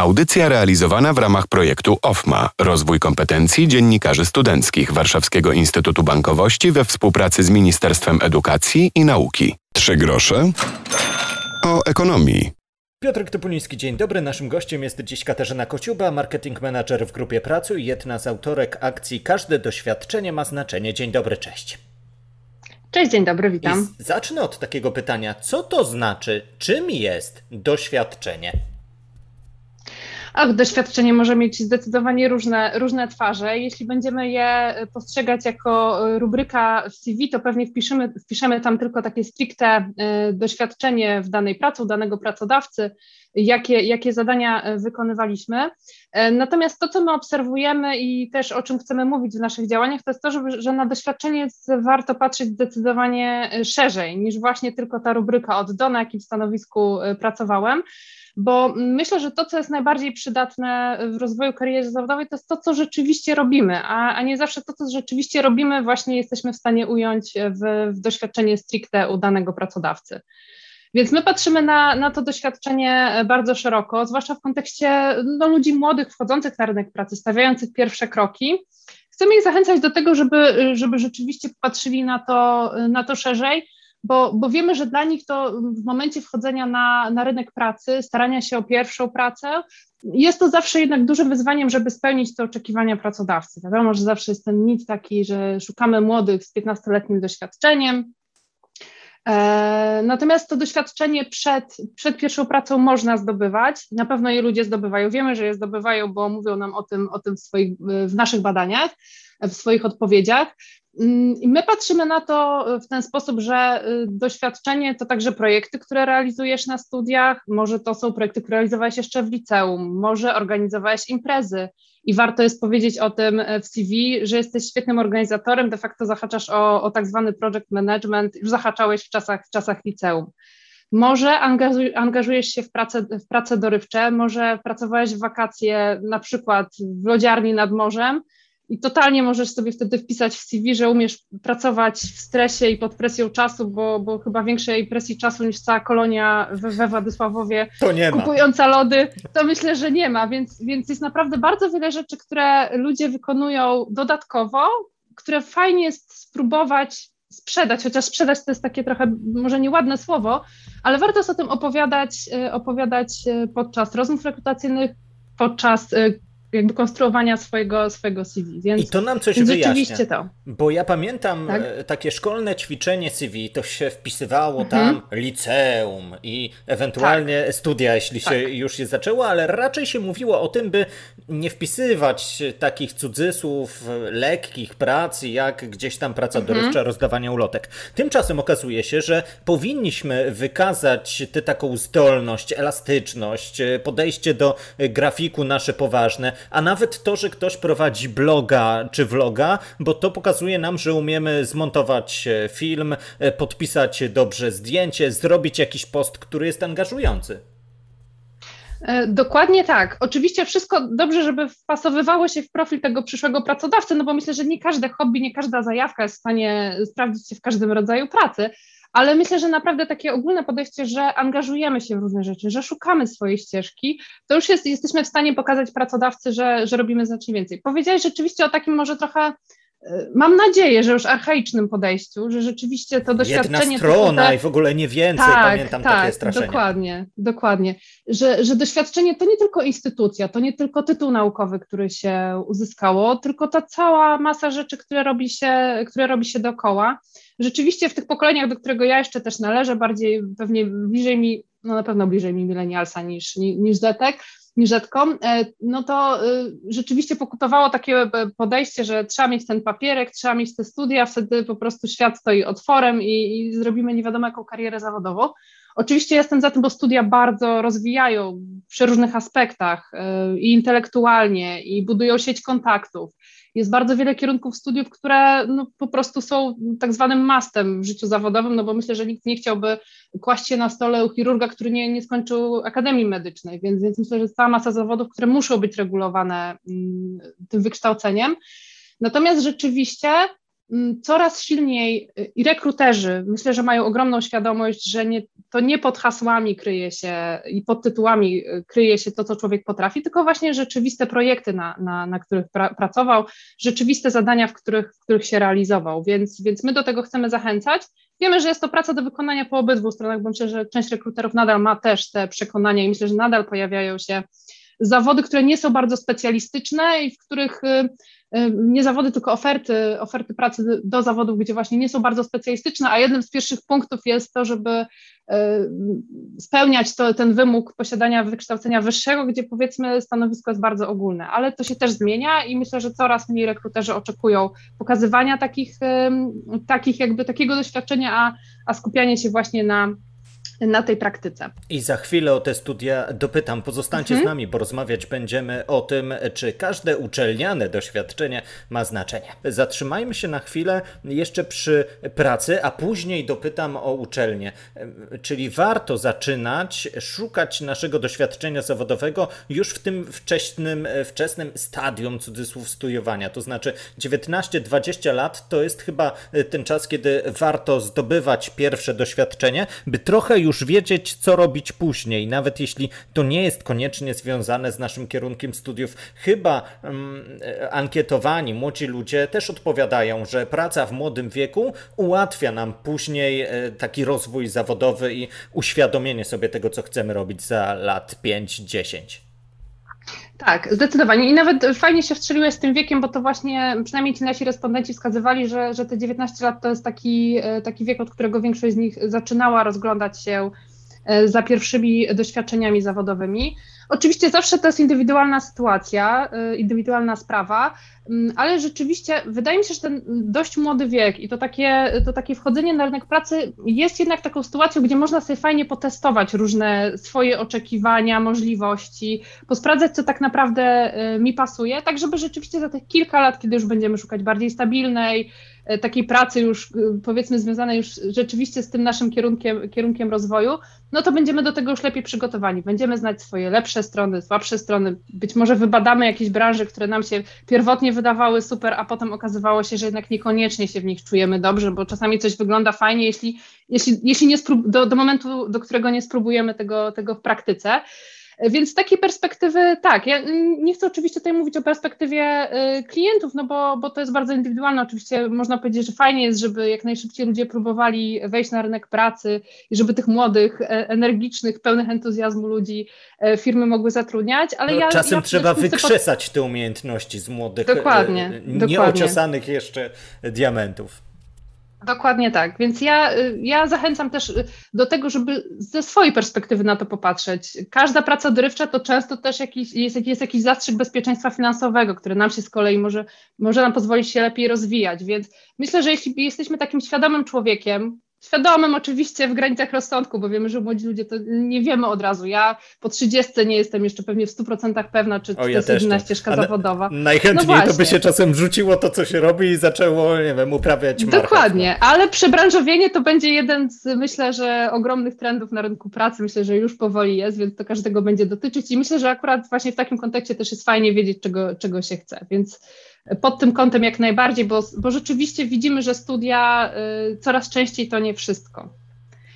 Audycja realizowana w ramach projektu OFMA Rozwój kompetencji dziennikarzy studenckich Warszawskiego Instytutu Bankowości we współpracy z Ministerstwem Edukacji i Nauki. Trzy grosze o ekonomii. Piotr Topuliński, dzień dobry. Naszym gościem jest dziś Katarzyna Kociuba, marketing manager w grupie Pracuj, jedna z autorek akcji Każde doświadczenie ma znaczenie. Dzień dobry, cześć. Cześć, dzień dobry, witam. I zacznę od takiego pytania. Co to znaczy, czym jest doświadczenie? Ach, doświadczenie może mieć zdecydowanie różne, różne twarze. Jeśli będziemy je postrzegać jako rubryka w CV, to pewnie wpiszemy, wpiszemy tam tylko takie stricte y, doświadczenie w danej pracy, u danego pracodawcy, jakie, jakie zadania wykonywaliśmy. E, natomiast to, co my obserwujemy i też o czym chcemy mówić w naszych działaniach, to jest to, że, że na doświadczenie warto patrzeć zdecydowanie szerzej niż właśnie tylko ta rubryka od do, na jakim stanowisku pracowałem bo myślę, że to, co jest najbardziej przydatne w rozwoju kariery zawodowej, to jest to, co rzeczywiście robimy, a, a nie zawsze to, co rzeczywiście robimy, właśnie jesteśmy w stanie ująć w, w doświadczenie stricte u danego pracodawcy. Więc my patrzymy na, na to doświadczenie bardzo szeroko, zwłaszcza w kontekście no, ludzi młodych, wchodzących na rynek pracy, stawiających pierwsze kroki. Chcemy ich zachęcać do tego, żeby, żeby rzeczywiście patrzyli na to, na to szerzej, bo, bo wiemy, że dla nich to w momencie wchodzenia na, na rynek pracy, starania się o pierwszą pracę, jest to zawsze jednak dużym wyzwaniem, żeby spełnić te oczekiwania pracodawcy. Wiadomo, że zawsze jest ten mit taki, że szukamy młodych z 15-letnim doświadczeniem, Natomiast to doświadczenie przed, przed pierwszą pracą można zdobywać. Na pewno je ludzie zdobywają. Wiemy, że je zdobywają, bo mówią nam o tym, o tym w, swoich, w naszych badaniach, w swoich odpowiedziach. Mm, my patrzymy na to w ten sposób, że y, doświadczenie to także projekty, które realizujesz na studiach, może to są projekty, które realizowałeś jeszcze w liceum, może organizowałeś imprezy i warto jest powiedzieć o tym w CV, że jesteś świetnym organizatorem, de facto zahaczasz o, o tak zwany project management, już zahaczałeś w czasach, w czasach liceum. Może angażujesz się w prace, w prace dorywcze, może pracowałeś w wakacje na przykład w lodziarni nad morzem, i totalnie możesz sobie wtedy wpisać w CV, że umiesz pracować w stresie i pod presją czasu, bo, bo chyba większej presji czasu niż cała kolonia we, we Władysławowie kupująca lody, to myślę, że nie ma, więc, więc jest naprawdę bardzo wiele rzeczy, które ludzie wykonują dodatkowo, które fajnie jest spróbować sprzedać, chociaż sprzedać to jest takie trochę może nieładne słowo, ale warto jest o tym opowiadać, e, opowiadać e, podczas rozmów rekrutacyjnych, podczas e, jakby konstruowania swojego, swojego CV. Więc, I to nam coś wyjaśnia. Rzeczywiście to. Bo ja pamiętam tak? E, takie szkolne ćwiczenie CV, to się wpisywało mhm. tam liceum i ewentualnie tak. studia, jeśli tak. się już je zaczęło, ale raczej się mówiło o tym, by nie wpisywać takich cudzysłów lekkich prac, jak gdzieś tam praca mhm. dorywcza, rozdawanie ulotek. Tymczasem okazuje się, że powinniśmy wykazać tę taką zdolność, elastyczność, podejście do grafiku nasze poważne, a nawet to, że ktoś prowadzi bloga czy vloga, bo to pokazuje nam, że umiemy zmontować e, film, e, podpisać dobrze zdjęcie, zrobić jakiś post, który jest angażujący. E, dokładnie tak. Oczywiście wszystko dobrze, żeby wpasowywało się w profil tego przyszłego pracodawcy, no bo myślę, że nie każde hobby, nie każda zajawka jest w stanie sprawdzić się w każdym rodzaju pracy, ale myślę, że naprawdę takie ogólne podejście, że angażujemy się w różne rzeczy, że szukamy swojej ścieżki, to już jest, jesteśmy w stanie pokazać pracodawcy, że, że robimy znacznie więcej. Powiedziałeś rzeczywiście o takim może trochę mam nadzieję, że już archaicznym podejściu, że rzeczywiście to doświadczenie... Jedna strona i w ogóle nie więcej, tak, pamiętam tak, takie straszenie. dokładnie, dokładnie. Że, że doświadczenie to nie tylko instytucja, to nie tylko tytuł naukowy, który się uzyskało, tylko ta cała masa rzeczy, które robi się, które robi się dookoła. Rzeczywiście w tych pokoleniach, do którego ja jeszcze też należę, bardziej pewnie bliżej mi, no na pewno bliżej mi milenialsa niż, niż Zetek, Miżetką, e, no to e, rzeczywiście pokutowało takie e, podejście, że trzeba mieć ten papierek, trzeba mieć te studia, wtedy po prostu świat stoi otworem i, i zrobimy nie wiadomo jaką karierę zawodową. Oczywiście jestem za tym, bo studia bardzo rozwijają w przeróżnych aspektach i intelektualnie, i budują sieć kontaktów jest bardzo wiele kierunków studiów, które no, po prostu są tak zwanym mastem w życiu zawodowym, no bo myślę, że nikt nie chciałby kłaść się na stole u chirurga, który nie, nie skończył akademii medycznej, więc, więc myślę, że jest cała masa zawodów, które muszą być regulowane mm, tym wykształceniem. Natomiast rzeczywiście coraz silniej y, i rekruterzy, myślę, że mają ogromną świadomość, że nie, to nie pod hasłami kryje się i pod tytułami y, kryje się to, co człowiek potrafi, tylko właśnie rzeczywiste projekty, na, na, na których pra, pracował, rzeczywiste zadania, w których, w których się realizował, więc, więc my do tego chcemy zachęcać. Wiemy, że jest to praca do wykonania po obydwu stronach, bo myślę, że część rekruterów nadal ma też te przekonania i myślę, że nadal pojawiają się zawody, które nie są bardzo specjalistyczne i w których y, y, nie zawody, tylko oferty, oferty pracy do zawodów, gdzie właśnie nie są bardzo specjalistyczne, a jednym z pierwszych punktów jest to, żeby y, spełniać to, ten wymóg posiadania wykształcenia wyższego, gdzie powiedzmy stanowisko jest bardzo ogólne, ale to się też zmienia i myślę, że coraz mniej rekruterzy oczekują pokazywania takich, takich jakby takiego doświadczenia, a, a skupianie się właśnie na na tej praktyce. I za chwilę o te studia dopytam. Pozostańcie mhm. z nami, bo rozmawiać będziemy o tym, czy każde uczelniane doświadczenie ma znaczenie. Zatrzymajmy się na chwilę jeszcze przy pracy, a później dopytam o uczelnię. Czyli warto zaczynać szukać naszego doświadczenia zawodowego już w tym wczesnym, wczesnym stadium cudzysłów studiowania. To znaczy 19-20 lat to jest chyba ten czas, kiedy warto zdobywać pierwsze doświadczenie, by trochę już wiedzieć, co robić później, nawet jeśli to nie jest koniecznie związane z naszym kierunkiem studiów. Chyba um, ankietowani młodzi ludzie też odpowiadają, że praca w młodym wieku ułatwia nam później e, taki rozwój zawodowy i uświadomienie sobie tego, co chcemy robić za lat 5-10. Tak, zdecydowanie. I nawet fajnie się wstrzeliłeś z tym wiekiem, bo to właśnie przynajmniej ci nasi respondenci wskazywali, że, że te 19 lat to jest taki, e, taki wiek, od którego większość z nich zaczynała rozglądać się za pierwszymi doświadczeniami zawodowymi. Oczywiście zawsze to jest indywidualna sytuacja, y, indywidualna sprawa, mm, ale rzeczywiście wydaje mi się, że ten dość młody wiek i to takie, to takie wchodzenie na rynek pracy jest jednak taką sytuacją, gdzie można sobie fajnie potestować różne swoje oczekiwania, możliwości, posprawdzać, co tak naprawdę y, mi pasuje, tak żeby rzeczywiście za tych kilka lat, kiedy już będziemy szukać bardziej stabilnej, takiej pracy już powiedzmy związanej już rzeczywiście z tym naszym kierunkiem, kierunkiem rozwoju, no to będziemy do tego już lepiej przygotowani. Będziemy znać swoje lepsze strony, słabsze strony. Być może wybadamy jakieś branże, które nam się pierwotnie wydawały super, a potem okazywało się, że jednak niekoniecznie się w nich czujemy dobrze, bo czasami coś wygląda fajnie, jeśli, jeśli, jeśli nie sprób- do, do momentu, do którego nie spróbujemy tego, tego w praktyce. Więc z takiej perspektywy tak, ja nie chcę oczywiście tutaj mówić o perspektywie y, klientów, no bo, bo to jest bardzo indywidualne. Oczywiście można powiedzieć, że fajnie jest, żeby jak najszybciej ludzie próbowali wejść na rynek pracy i żeby tych młodych, e, energicznych, pełnych entuzjazmu ludzi e, firmy mogły zatrudniać, ale no, ja... Czasem ja trzeba wykrzesać te umiejętności z młodych, dokładnie, nieociosanych jeszcze diamentów. Dokładnie tak. Więc ja, y, ja zachęcam też y, do tego, żeby ze swojej perspektywy na to popatrzeć. Każda praca dorywcza to często też jakiś, jest, jest jakiś zastrzyk bezpieczeństwa finansowego, który nam się z kolei może, może nam pozwolić się lepiej rozwijać. Więc myślę, że jeśli jesteśmy takim świadomym człowiekiem, świadomym oczywiście w granicach rozsądku, bo wiemy, że młodzi ludzie to nie wiemy od razu. Ja po 30 nie jestem jeszcze pewnie w 100% pewna, czy, to jest jedyna ścieżka zawodowa. Najchętniej no to by się czasem rzuciło to, co się robi i zaczęło, nie wiem, uprawiać. Dokładnie, ale przebranżowienie to będzie jeden z, myślę, że ogromnych trendów na rynku pracy. Myślę, że już powoli jest, więc to każdego będzie dotyczyć i myślę, że akurat właśnie w takim kontekście też jest fajnie wiedzieć, czego, czego się chce, więc pod tym kątem jak najbardziej, bo, bo rzeczywiście widzimy, że studia y, coraz częściej to nie wszystko.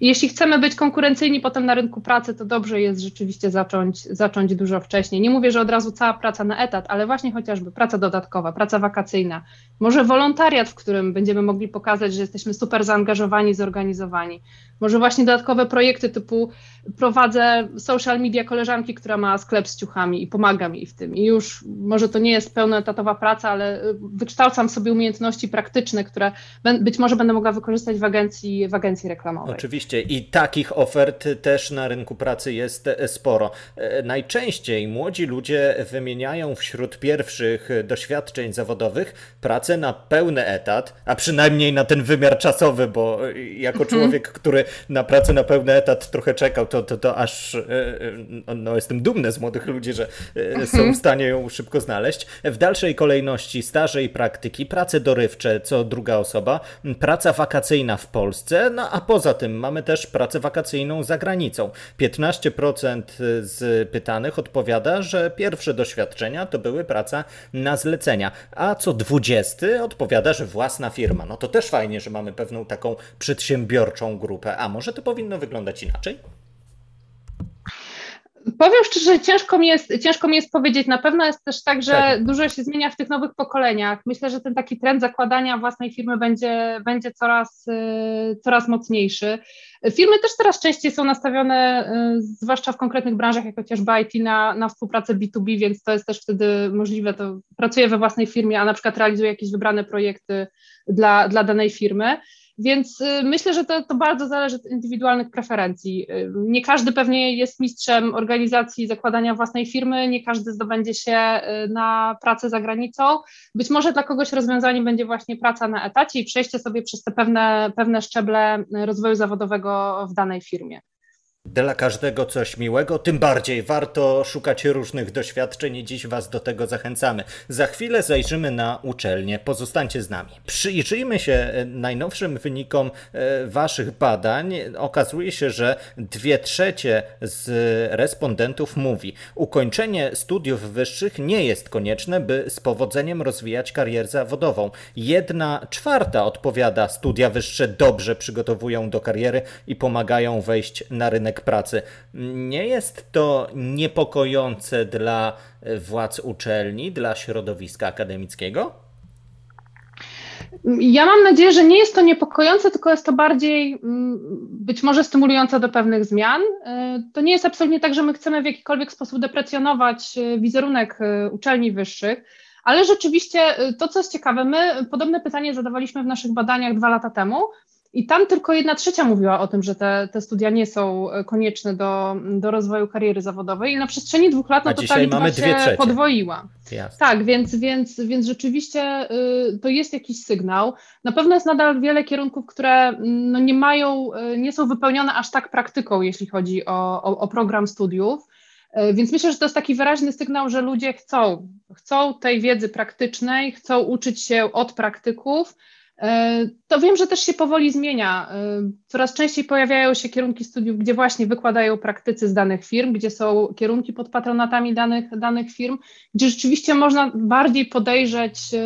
I jeśli chcemy być konkurencyjni potem na rynku pracy, to dobrze jest rzeczywiście zacząć, zacząć dużo wcześniej. Nie mówię, że od razu cała praca na etat, ale właśnie chociażby praca dodatkowa, praca wakacyjna, może wolontariat, w którym będziemy mogli pokazać, że jesteśmy super zaangażowani, zorganizowani. Może właśnie dodatkowe projekty typu prowadzę social media koleżanki, która ma sklep z ciuchami i pomaga mi w tym. I już może to nie jest pełnoetatowa praca, ale y, wykształcam sobie umiejętności praktyczne, które być może będę mogła wykorzystać w agencji, w agencji reklamowej. Oczywiście i takich ofert też na rynku pracy jest e, sporo. E, najczęściej młodzi ludzie wymieniają wśród pierwszych doświadczeń zawodowych pracę na pełny etat, a przynajmniej na ten wymiar czasowy, bo jako mhm. człowiek, który na pracę na pełny etat trochę czekał, to, to, to aż e, e, no, jestem dumny z młodych ludzi, że e, są w stanie ją szybko znaleźć. W dalszej kolejności staże i praktyki, prace dorywcze, co druga osoba, praca wakacyjna w Polsce, no a poza tym mamy mamy też pracę wakacyjną za granicą. 15% z pytanych odpowiada, że pierwsze doświadczenia to były praca na zlecenia, a co 20 odpowiada, że własna firma. No to też fajnie, że mamy pewną taką przedsiębiorczą grupę. A może to powinno wyglądać inaczej? Powiem szczerze, ciężko mi, jest, ciężko mi jest powiedzieć. Na pewno jest też tak, że tak. dużo się zmienia w tych nowych pokoleniach. Myślę, że ten taki trend zakładania własnej firmy będzie, będzie coraz, y, coraz mocniejszy. Firmy też teraz częściej są nastawione, y, zwłaszcza w konkretnych branżach, jak chociażby IT, na, na współpracę B2B, więc to jest też wtedy możliwe. To pracuję we własnej firmie, a na przykład realizuję jakieś wybrane projekty dla, dla danej firmy. Więc y, myślę, że to, to bardzo zależy od indywidualnych preferencji. Y, nie każdy pewnie jest mistrzem organizacji zakładania własnej firmy, nie każdy zdobędzie się y, na pracę za granicą. Być może dla kogoś rozwiązaniem będzie właśnie praca na etacie i przejście sobie przez te pewne, pewne szczeble rozwoju zawodowego w danej firmie. Dla każdego coś miłego, tym bardziej warto szukać różnych doświadczeń i dziś Was do tego zachęcamy. Za chwilę zajrzymy na uczelnię, pozostańcie z nami. Przyjrzyjmy się e, najnowszym wynikom e, Waszych badań. Okazuje się, że dwie trzecie z respondentów mówi, ukończenie studiów wyższych nie jest konieczne, by z powodzeniem rozwijać karierę zawodową. Jedna czwarta odpowiada, studia wyższe dobrze przygotowują do kariery i pomagają wejść na rynek rynek pracy. Nie jest to niepokojące dla władz uczelni, dla środowiska akademickiego? Ja mam nadzieję, że nie jest to niepokojące, tylko jest to bardziej mm, być może stymulujące do pewnych zmian. Y, to nie jest absolutnie tak, że my chcemy w jakikolwiek sposób deprecjonować y, wizerunek uczelni wyższych, ale rzeczywiście to, co jest ciekawe, my podobne pytanie zadawaliśmy w naszych badaniach dwa lata temu i tam tylko jedna trzecia mówiła o tym, że te, te studia nie są e, konieczne do, do rozwoju kariery zawodowej i na przestrzeni dwóch lat no, to ta liczba się podwoiła. Jasne. Tak, więc, więc, więc rzeczywiście y, to jest jakiś sygnał. Na pewno jest nadal wiele kierunków, które mm, no, nie mają, y, nie są wypełnione aż tak praktyką, jeśli chodzi o, o, o program studiów. Y, więc myślę, że to jest taki wyraźny sygnał, że ludzie chcą, chcą tej wiedzy praktycznej, chcą uczyć się od praktyków, E, to wiem, że też się powoli zmienia. E, coraz częściej pojawiają się kierunki studiów, gdzie właśnie wykładają praktycy z danych firm, gdzie są kierunki pod patronatami danych, danych firm, gdzie rzeczywiście można bardziej podejrzeć e,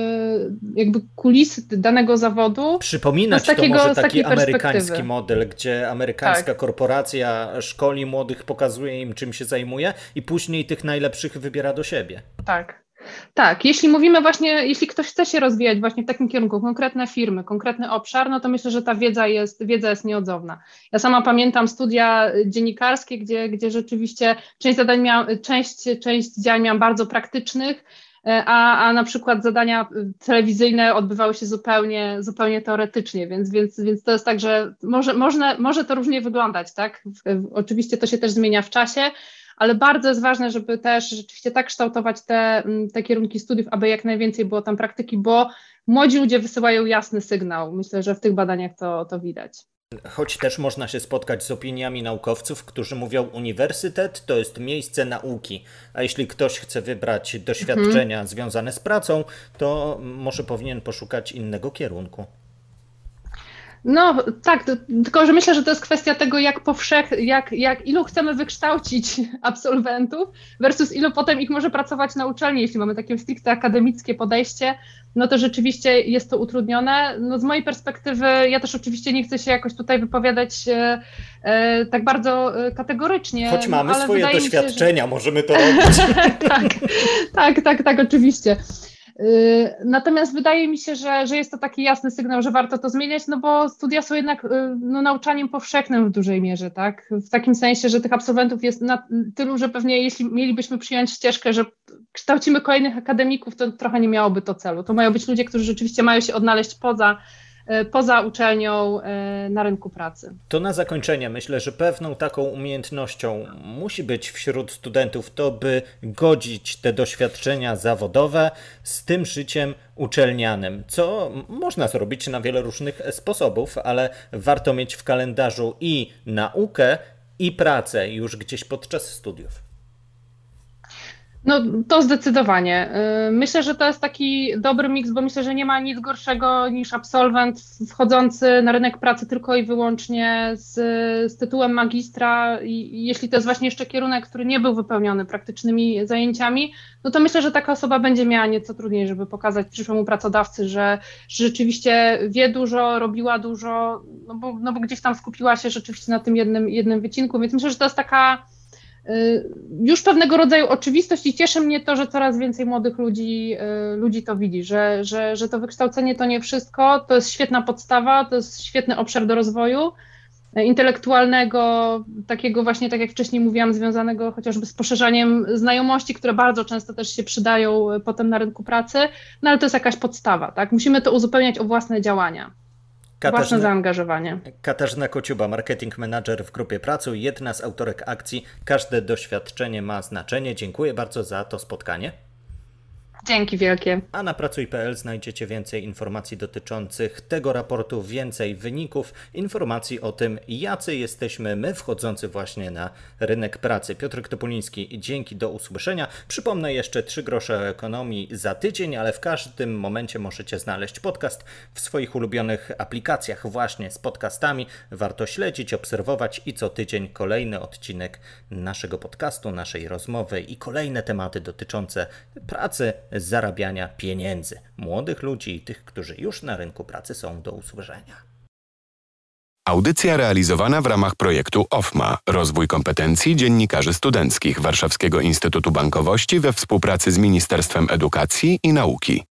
jakby kulisy danego zawodu. Przypominać takiego, to może taki amerykański model, gdzie amerykańska tak. korporacja szkoli młodych, pokazuje im czym się zajmuje i później tych najlepszych wybiera do siebie. Tak. Tak, jeśli mówimy właśnie, jeśli ktoś chce się rozwijać właśnie w takim kierunku, konkretne firmy, konkretny obszar, no to myślę, że ta wiedza jest, wiedza jest nieodzowna. Ja sama pamiętam studia dziennikarskie, gdzie, gdzie rzeczywiście część zadań miałam, część, część działań miałam bardzo praktycznych, e, a, a na przykład zadania telewizyjne odbywały się zupełnie, zupełnie teoretycznie, więc, więc, więc to jest tak, że może, może, może to różnie wyglądać, tak? Oczywiście to się też zmienia w czasie, ale bardzo jest ważne, żeby też rzeczywiście tak kształtować te, mm, te kierunki studiów, aby jak najwięcej było tam praktyki, bo młodzi ludzie wysyłają jasny sygnał. Myślę, że w tych badaniach to, to widać. Choć też można się spotkać z opiniami naukowców, którzy mówią, uniwersytet to jest miejsce nauki, a jeśli ktoś chce wybrać doświadczenia mhm. związane z pracą, to może powinien poszukać innego kierunku. No tak, tylko że myślę, że to jest kwestia tego, jak powszech, jak, jak ilu chcemy wykształcić absolwentów versus ilu potem ich może pracować na uczelni, jeśli mamy takie stricte akademickie podejście, no to rzeczywiście jest to utrudnione. No z mojej perspektywy, ja też oczywiście nie chcę się jakoś tutaj wypowiadać e, e, tak bardzo e, kategorycznie. Choć mamy no, swoje doświadczenia, się, że... możemy to robić. tak, tak, tak, tak, oczywiście. Y, natomiast wydaje mi się, że, że jest to taki jasny sygnał, że warto to zmieniać, no bo studia są jednak y, no, nauczaniem powszechnym w dużej mierze, tak? W takim sensie, że tych absolwentów jest na tylu, że pewnie jeśli mielibyśmy przyjąć ścieżkę, że kształcimy kolejnych akademików, to trochę nie miałoby to celu. To mają być ludzie, którzy rzeczywiście mają się odnaleźć poza poza uczelnią e, na rynku pracy. To na zakończenie myślę, że pewną taką umiejętnością musi być wśród studentów to, by godzić te doświadczenia zawodowe z tym życiem uczelnianym, co można zrobić na wiele różnych sposobów, ale warto mieć w kalendarzu i naukę, i pracę już gdzieś podczas studiów. No to zdecydowanie. Y, myślę, że to jest taki dobry miks, bo myślę, że nie ma nic gorszego niż absolwent wchodzący na rynek pracy tylko i wyłącznie z, z tytułem magistra i jeśli to jest właśnie jeszcze kierunek, który nie był wypełniony praktycznymi zajęciami, no to myślę, że taka osoba będzie miała nieco trudniej, żeby pokazać przyszłemu pracodawcy, że, rzeczywiście wie dużo, robiła dużo, no bo, no bo gdzieś tam skupiła się rzeczywiście na tym jednym, jednym wycinku, więc myślę, że to jest taka już pewnego rodzaju oczywistość i cieszy mnie to, że coraz więcej młodych ludzi, y, ludzi to widzi, że, że, że to wykształcenie to nie wszystko, to jest świetna podstawa, to jest świetny obszar do rozwoju y, intelektualnego, takiego właśnie, tak jak wcześniej mówiłam, związanego chociażby z poszerzaniem znajomości, które bardzo często też się przydają potem na rynku pracy, no ale to jest jakaś podstawa, tak? Musimy to uzupełniać o własne działania. Katarzyna, Własne zaangażowanie. Katarzyna Kociuba, marketing manager w grupie Pracu, jedna z autorek akcji Każde doświadczenie ma znaczenie. Dziękuję bardzo za to spotkanie. Dzięki wielkie. A na pracuj.pl znajdziecie więcej informacji dotyczących tego raportu, więcej wyników, informacji o tym, jacy jesteśmy my wchodzący właśnie na rynek pracy. Piotr Topuliński, dzięki, do usłyszenia. Przypomnę jeszcze trzy grosze ekonomii za tydzień, ale w każdym momencie możecie znaleźć podcast w swoich ulubionych aplikacjach właśnie z podcastami. Warto śledzić, obserwować i co tydzień kolejny odcinek naszego podcastu, naszej rozmowy i kolejne tematy dotyczące pracy, zarabiania pieniędzy młodych ludzi i tych, którzy już na rynku pracy są do usłyszenia. Audycja realizowana w ramach projektu OFMA Rozwój kompetencji dziennikarzy studenckich Warszawskiego Instytutu Bankowości we współpracy z Ministerstwem Edukacji i Nauki.